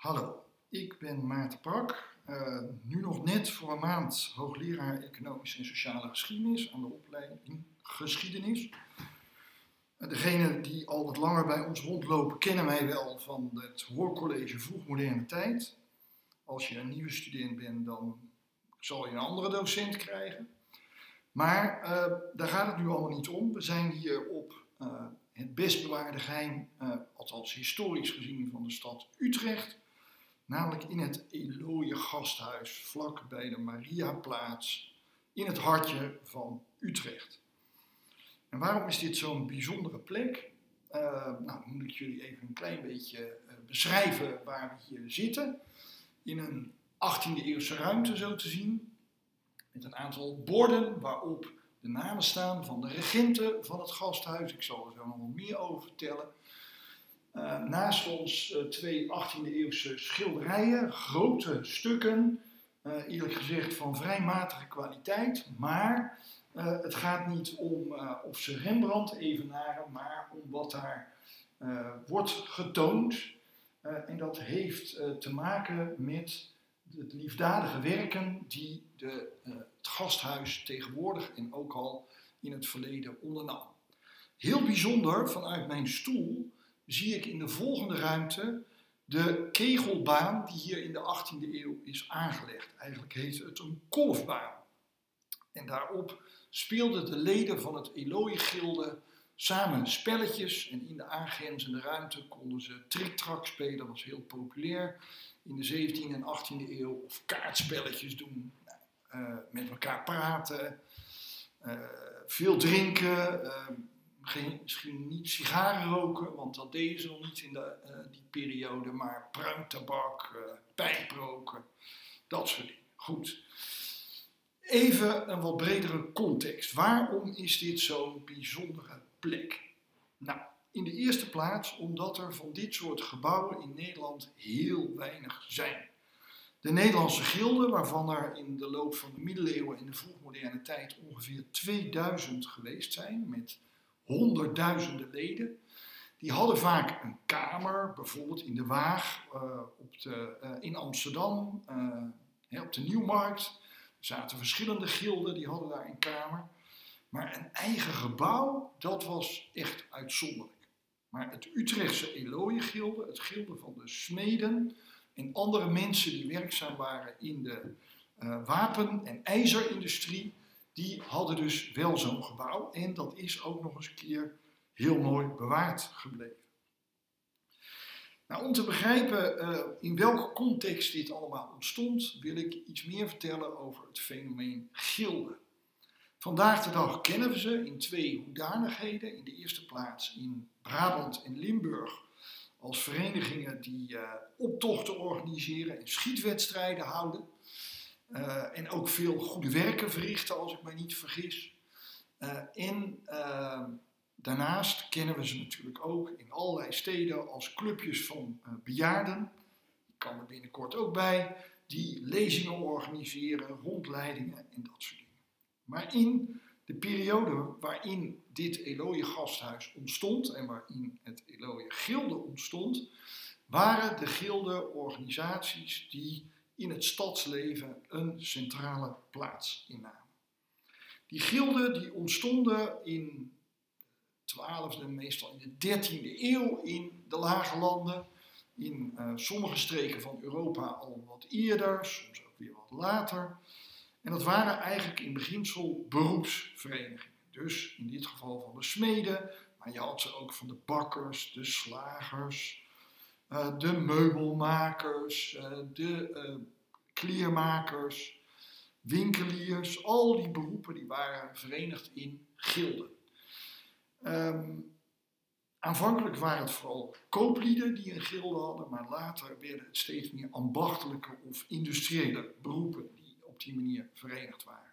Hallo, ik ben Maarten Prak, uh, nu nog net voor een maand hoogleraar Economische en Sociale Geschiedenis aan de opleiding Geschiedenis. Uh, degenen die al wat langer bij ons rondlopen kennen mij wel van het hoorcollege Vroegmoderne Tijd. Als je een nieuwe student bent, dan zal je een andere docent krijgen. Maar uh, daar gaat het nu allemaal niet om. We zijn hier op het best bewaarde geheim, althans historisch gezien, van de stad Utrecht namelijk in het Eloje gasthuis vlak bij de Mariaplaats in het hartje van Utrecht. En waarom is dit zo'n bijzondere plek? Uh, nou, moet ik jullie even een klein beetje uh, beschrijven waar we hier zitten. In een 18e eeuwse ruimte zo te zien, met een aantal borden waarop de namen staan van de regenten van het gasthuis. Ik zal er zo nog meer over vertellen. Uh, naast ons uh, twee 18e eeuwse schilderijen, grote stukken, uh, eerlijk gezegd van vrij matige kwaliteit, maar het gaat niet om of ze Rembrandt evenaren, maar om wat daar wordt getoond. en dat heeft te maken met het liefdadige werken die de, het gasthuis tegenwoordig en ook al in het verleden ondernam. Heel bijzonder vanuit mijn stoel zie ik in de volgende ruimte de kegelbaan die hier in de 18e eeuw is aangelegd. Eigenlijk heet het een kolfbaan. En daarop speelden de leden van het Eloy-gilde samen spelletjes. En in de aangrenzende ruimte konden ze triktrak spelen, dat was heel populair in de 17e en 18e eeuw. Of kaartspelletjes doen, uh, met elkaar praten, uh, veel drinken. Uh, misschien niet sigaren roken, want dat deden ze nog niet in de, uh, die periode, maar pruimtabak, uh, pijproken, dat soort dingen. Goed. Even een wat bredere context. Waarom is dit zo'n bijzondere plek? Nou, in de eerste plaats omdat er van dit soort gebouwen in Nederland heel weinig zijn. De Nederlandse gilden, waarvan er in de loop van de middeleeuwen en de vroegmoderne tijd ongeveer 2000 geweest zijn, met honderdduizenden leden. Die hadden vaak een kamer, bijvoorbeeld in de Waag, uh, op de, uh, in Amsterdam, uh, op de Nieuwmarkt. Er zaten verschillende gilden, die hadden daar een kamer. Maar een eigen gebouw, dat was echt uitzonderlijk. Maar het Utrechtse Eloie-gilde, het gilde van de smeden en andere mensen die werkzaam waren in de wapen- en ijzerindustrie, die hadden dus wel zo'n gebouw en dat is ook nog eens een keer heel mooi bewaard gebleven. Nou, om te begrijpen uh, in welke context dit allemaal ontstond, wil ik iets meer vertellen over het fenomeen gilden. Vandaag de dag kennen we ze in twee hoedanigheden. In de eerste plaats in Brabant en Limburg als verenigingen die uh, optochten organiseren en schietwedstrijden houden. Uh, en ook veel goede werken verrichten, als ik mij niet vergis. Uh, en uh, daarnaast kennen we ze natuurlijk ook in allerlei steden als clubjes van bejaarden. Ik kan er binnenkort ook bij, die lezingen organiseren, rondleidingen en dat soort dingen. Maar in de periode waarin dit Eloje gasthuis ontstond en waarin het Eloje gilde ontstond, waren de gilde organisaties die in het stadsleven een centrale plaats innamen. Die gilden die ontstonden in de 12e, meestal in de 13e eeuw in de lage landen. In uh, sommige streken van Europa al wat eerder, soms ook weer wat later. En dat waren eigenlijk in beginsel beroepsverenigingen. Dus in dit geval van de smeden, maar je had ze ook van de bakkers, de slagers, uh, de meubelmakers, uh, de uh, kleermakers, winkeliers, al die beroepen die waren verenigd in gilden. Um, aanvankelijk waren het vooral kooplieden die een gilde hadden, maar later werden het steeds meer ambachtelijke of industriële beroepen die op die manier verenigd waren.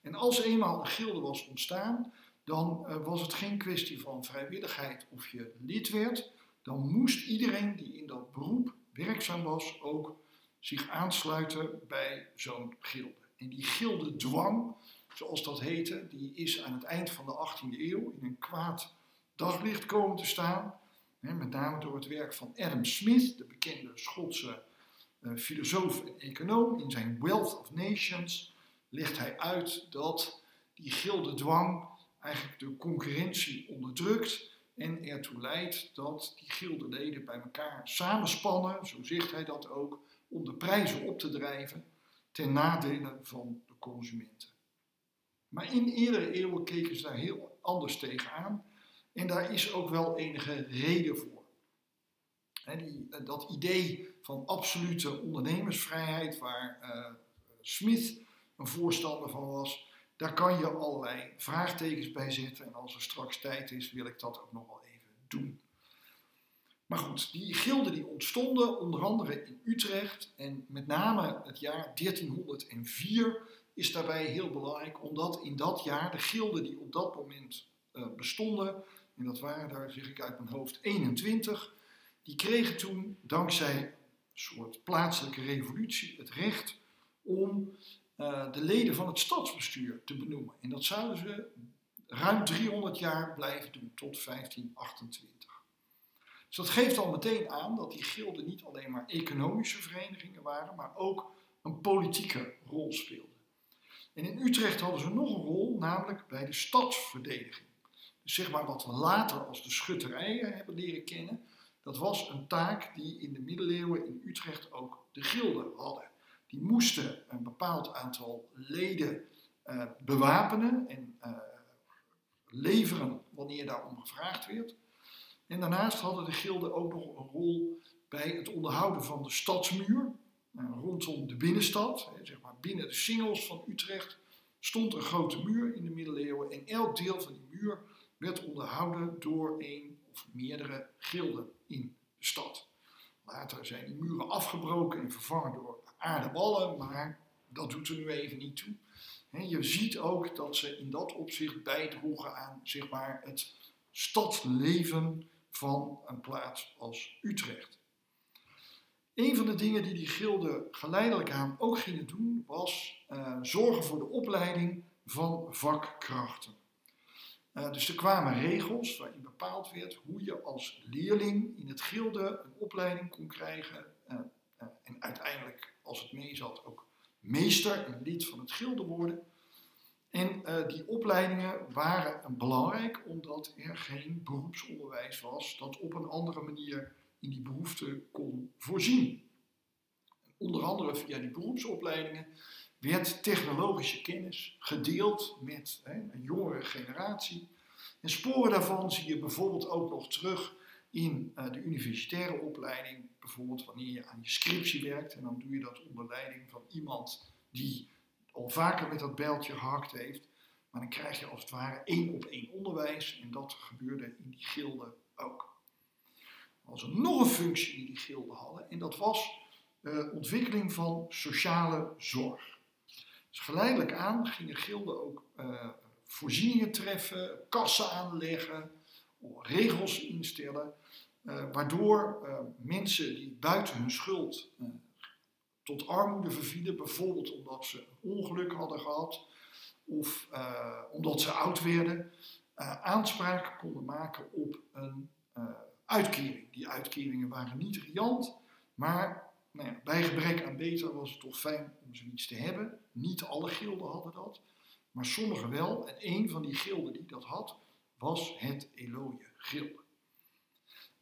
En als eenmaal een gilde was ontstaan, dan was het geen kwestie van vrijwilligheid of je lid werd. Dan moest iedereen die in dat beroep werkzaam was ook zich aansluiten bij zo'n gilde. En die gilde dwang, zoals dat heette, die is aan het eind van de 18e eeuw in een kwaad daglicht komen te staan. met name door het werk van Adam Smith, de bekende Schotse uh, filosoof en econoom. In zijn Wealth of Nations legt hij uit dat die gildendwang eigenlijk de concurrentie onderdrukt en ertoe leidt dat die gildeleden bij elkaar samenspannen, zo zegt hij dat ook, om de prijzen op te drijven ten nadele van de consumenten. Maar in eerdere eeuwen keken ze daar heel anders tegenaan en daar is ook wel enige reden voor. die, eh, dat idee van absolute ondernemersvrijheid, waar uh, Smith een voorstander van was, daar kan je allerlei vraagtekens bij zetten. En als er straks tijd is, wil ik dat ook nog wel even doen. Maar goed, die gilden die ontstonden onder andere in Utrecht. En met name het jaar 1304 is daarbij heel belangrijk, omdat in dat jaar de gilden die op dat moment uh, bestonden, en dat waren daar, zeg ik uit mijn hoofd, 21, die kregen toen dankzij een soort plaatselijke revolutie het recht om uh, de leden van het stadsbestuur te benoemen. En dat zouden ze ruim 300 jaar blijven doen, tot 1528. Dus dat geeft al meteen aan dat die gilden niet alleen maar economische verenigingen waren, maar ook een politieke rol speelden. En in Utrecht hadden ze nog een rol, namelijk bij de stadsverdediging. Dus zeg maar wat we later als de schutterijen hebben leren kennen, dat was een taak die in de middeleeuwen in Utrecht ook de gilden hadden. Die moesten een bepaald aantal leden uh, bewapenen en uh, leveren wanneer daarom gevraagd werd. En daarnaast hadden de gilden ook nog een rol bij het onderhouden van de stadsmuur uh, rondom de binnenstad. Zeg maar binnen de singels van Utrecht stond een grote muur in de middeleeuwen en elk deel van die muur werd onderhouden door een of meerdere gilden in de stad. Later zijn die muren afgebroken en vervangen door aardeballen, maar dat doet er nu even niet toe. je ziet ook dat ze in dat opzicht bijdroegen aan zeg maar, het stadsleven van een plaats als Utrecht. Een van de dingen die die gilden geleidelijk aan ook gingen doen, was uh, zorgen voor de opleiding van vakkrachten. Uh, dus er kwamen regels waarin bepaald werd hoe je als leerling in het gilde een opleiding kon krijgen uh, en uiteindelijk als het mee zat, ook meester en lid van het gilde worden. En uh, die opleidingen waren belangrijk omdat er geen beroepsonderwijs was dat op een andere manier in die behoefte kon voorzien. Onder andere via die beroepsopleidingen werd technologische kennis gedeeld met hè, een jongere generatie. En sporen daarvan zie je bijvoorbeeld ook nog terug in uh, de universitaire opleiding, bijvoorbeeld wanneer je aan je scriptie werkt en dan doe je dat onder leiding van iemand die al vaker met dat bijltje gehakt heeft, maar dan krijg je als het ware één op één onderwijs en dat gebeurde in die gilden ook. Er was nog een functie die die gilden hadden en dat was uh, ontwikkeling van sociale zorg. Dus geleidelijk aan gingen gilden ook uh, voorzieningen treffen, kassen aanleggen, regels instellen, waardoor uh, mensen die buiten hun schuld uh, tot armoede vervielen, bijvoorbeeld omdat ze ongeluk hadden gehad of omdat ze oud werden, aanspraak konden maken op een uitkering. Die uitkeringen waren niet riant, maar nou ja, bij gebrek aan beter was het toch fijn om zoiets te hebben. Niet alle gilden hadden dat, maar sommige wel. En een van die gilden die dat had, was het Eloje Gilde.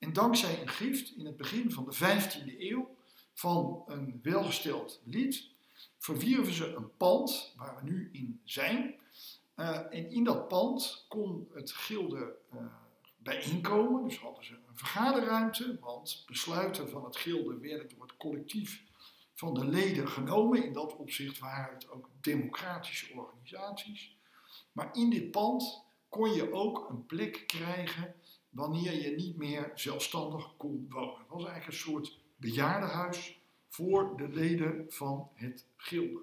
En dankzij een gift in het begin van de 15e eeuw van een welgesteld lid, verwierven ze een pand waar we nu in zijn. Uh, en in dat pand kon het gilde uh, bijeenkomen. Dus hadden ze een vergaderruimte, want besluiten van het gilde werden door het collectief van de leden genomen. In dat opzicht waren het ook democratische organisaties. Maar in dit pand kon je ook een plek krijgen wanneer je niet meer zelfstandig kon wonen. Het was eigenlijk een soort bejaardenhuis voor de leden van het gilde.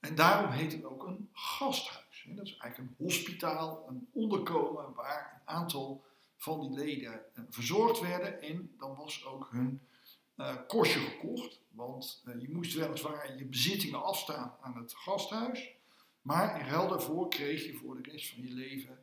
En daarom heet het ook een gasthuis. Dat is eigenlijk een hospitaal, een onderkomen waar een aantal van die leden eh, verzorgd werden. En dan was ook hun uh, kostje gekocht. Want uh, je moest weliswaar je bezittingen afstaan aan het gasthuis. Maar in ruil daarvoor kreeg je voor de rest van je leven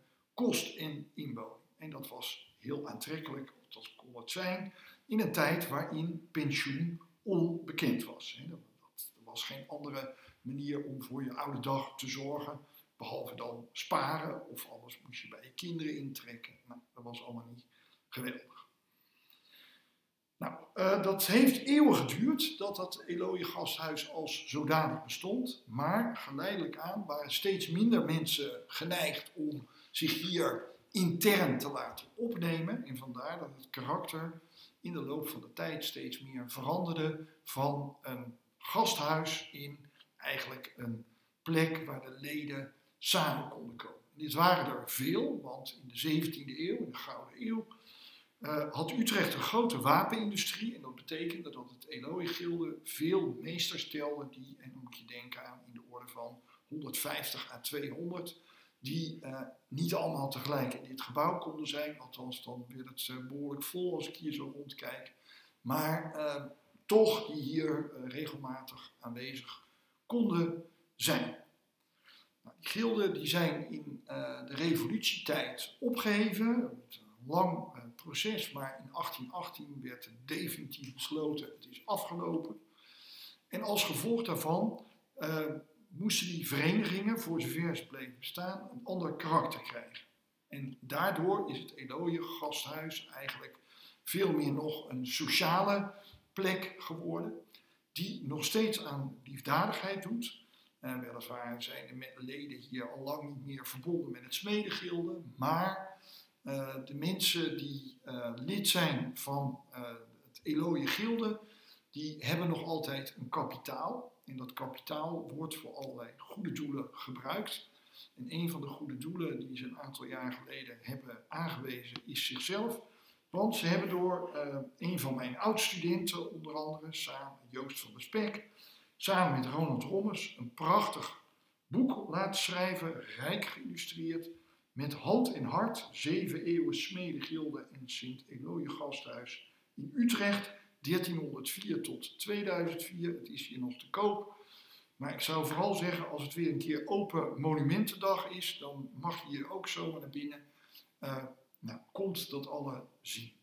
kost en inwoning. En dat was heel aantrekkelijk, dat kon het zijn, in een tijd waarin pensioen onbekend was. Er was geen andere manier om voor je oude dag te zorgen, behalve dan sparen of alles moest je bij je kinderen intrekken. Nou, dat was allemaal niet geweldig. Nou, uh, dat heeft eeuwen geduurd dat dat Eloje gasthuis als zodanig bestond. Maar geleidelijk aan waren steeds minder mensen geneigd om zich hier intern te laten opnemen. En vandaar dat het karakter in de loop van de tijd steeds meer veranderde van een gasthuis in eigenlijk een plek waar de leden samen konden komen. dit waren er veel, want in de 17e eeuw, in de Gouden Eeuw, uh, had Utrecht een grote wapenindustrie. En dat betekende dat het Eloy-gilde veel meesters telde, die, en dan moet je denken aan in de orde van 150 à 200, die uh, niet allemaal tegelijk in dit gebouw konden zijn. Althans, dan werd het uh, behoorlijk vol als ik hier zo rondkijk. Maar toch die hier regelmatig aanwezig konden zijn. Nou, die gilden die zijn in de revolutietijd opgeheven lang uh, proces, maar in 1818 werd het definitief besloten, het is afgelopen. En als gevolg daarvan moesten die verenigingen, voor zover ze bleven bestaan, een ander karakter krijgen. En daardoor is het Eloje gasthuis eigenlijk veel meer nog een sociale plek geworden, die nog steeds aan liefdadigheid doet. En weliswaar zijn de leden hier al lang niet meer verbonden met het smedegilde, maar uh, de mensen die uh, lid zijn van uh, het Eloje Gilde, die hebben nog altijd een kapitaal. En dat kapitaal wordt voor allerlei goede doelen gebruikt. En een van de goede doelen die ze een aantal jaar geleden hebben aangewezen is zichzelf. Want ze hebben door een van mijn oud-studenten, onder andere, samen Joost van der Spek, samen met Ronald Rommers, een prachtig boek laten schrijven, rijk geïllustreerd, met hand en hart zeven eeuwen smedegilde en Sint-Eloje gasthuis in Utrecht, 1304 tot 2004. Het is hier nog te koop. Maar ik zou vooral zeggen, als het weer een keer open monumentendag is, dan mag je hier ook zomaar naar binnen. Uh, nou, komt dat alle zien.